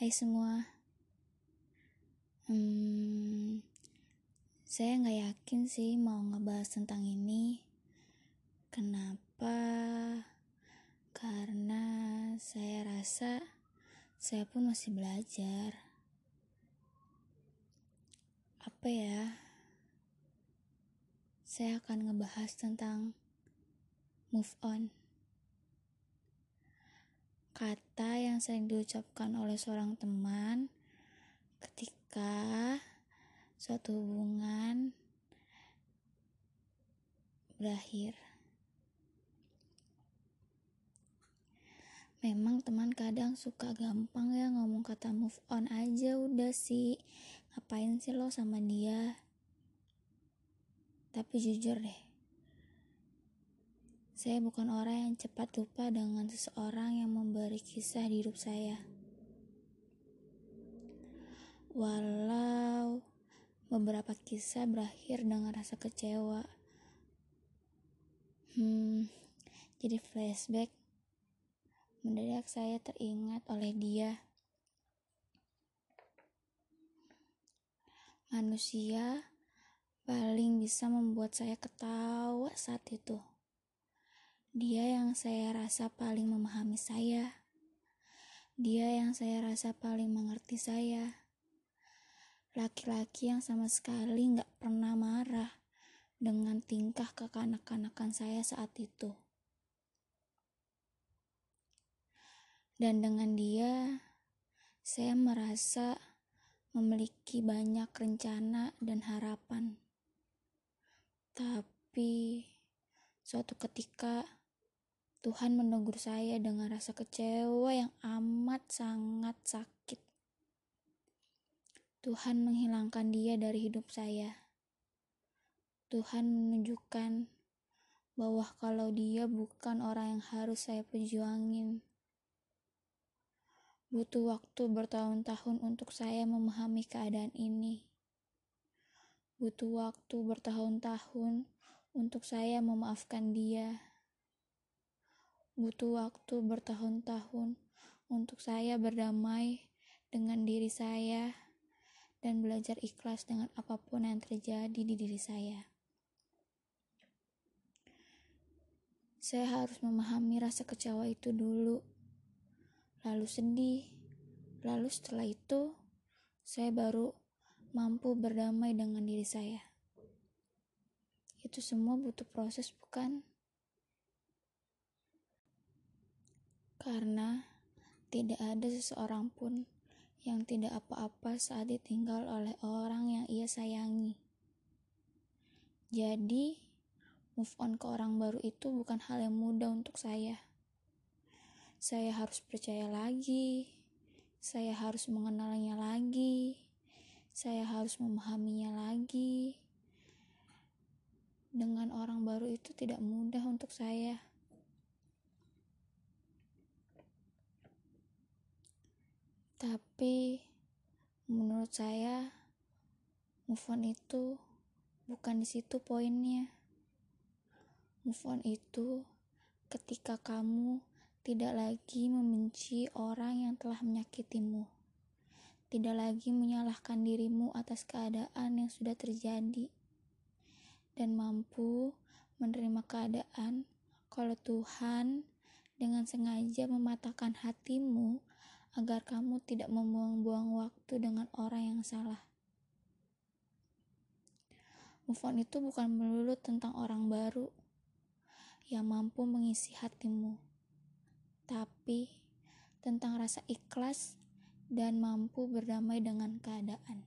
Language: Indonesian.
Hai semua, hmm, saya nggak yakin sih mau ngebahas tentang ini. Kenapa? Karena saya rasa saya pun masih belajar. Apa ya? Saya akan ngebahas tentang move on. Kata yang sering diucapkan oleh seorang teman ketika suatu hubungan berakhir. Memang teman kadang suka gampang ya ngomong kata move on aja udah sih. Ngapain sih lo sama dia? Tapi jujur deh, saya bukan orang yang cepat lupa dengan seseorang yang memberi kisah di hidup saya. Walau beberapa kisah berakhir dengan rasa kecewa. Hmm, jadi flashback. Mendadak saya teringat oleh dia. Manusia paling bisa membuat saya ketawa saat itu. Dia yang saya rasa paling memahami saya. Dia yang saya rasa paling mengerti saya. Laki-laki yang sama sekali nggak pernah marah dengan tingkah kekanak-kanakan saya saat itu. Dan dengan dia, saya merasa memiliki banyak rencana dan harapan. Tapi suatu ketika Tuhan menegur saya dengan rasa kecewa yang amat sangat sakit. Tuhan menghilangkan dia dari hidup saya. Tuhan menunjukkan bahwa kalau dia bukan orang yang harus saya perjuangin. Butuh waktu bertahun-tahun untuk saya memahami keadaan ini. Butuh waktu bertahun-tahun untuk saya memaafkan dia Butuh waktu bertahun-tahun untuk saya berdamai dengan diri saya dan belajar ikhlas dengan apa pun yang terjadi di diri saya. Saya harus memahami rasa kecewa itu dulu, lalu sedih, lalu setelah itu saya baru mampu berdamai dengan diri saya. Itu semua butuh proses, bukan? Karena tidak ada seseorang pun yang tidak apa-apa saat ditinggal oleh orang yang ia sayangi. Jadi, move on ke orang baru itu bukan hal yang mudah untuk saya. Saya harus percaya lagi, saya harus mengenalnya lagi, saya harus memahaminya lagi. Dengan orang baru itu tidak mudah untuk saya. Tapi menurut saya move on itu bukan di situ poinnya. Move on itu ketika kamu tidak lagi membenci orang yang telah menyakitimu. Tidak lagi menyalahkan dirimu atas keadaan yang sudah terjadi. Dan mampu menerima keadaan kalau Tuhan dengan sengaja mematahkan hatimu agar kamu tidak membuang-buang waktu dengan orang yang salah. Move on itu bukan melulu tentang orang baru yang mampu mengisi hatimu, tapi tentang rasa ikhlas dan mampu berdamai dengan keadaan.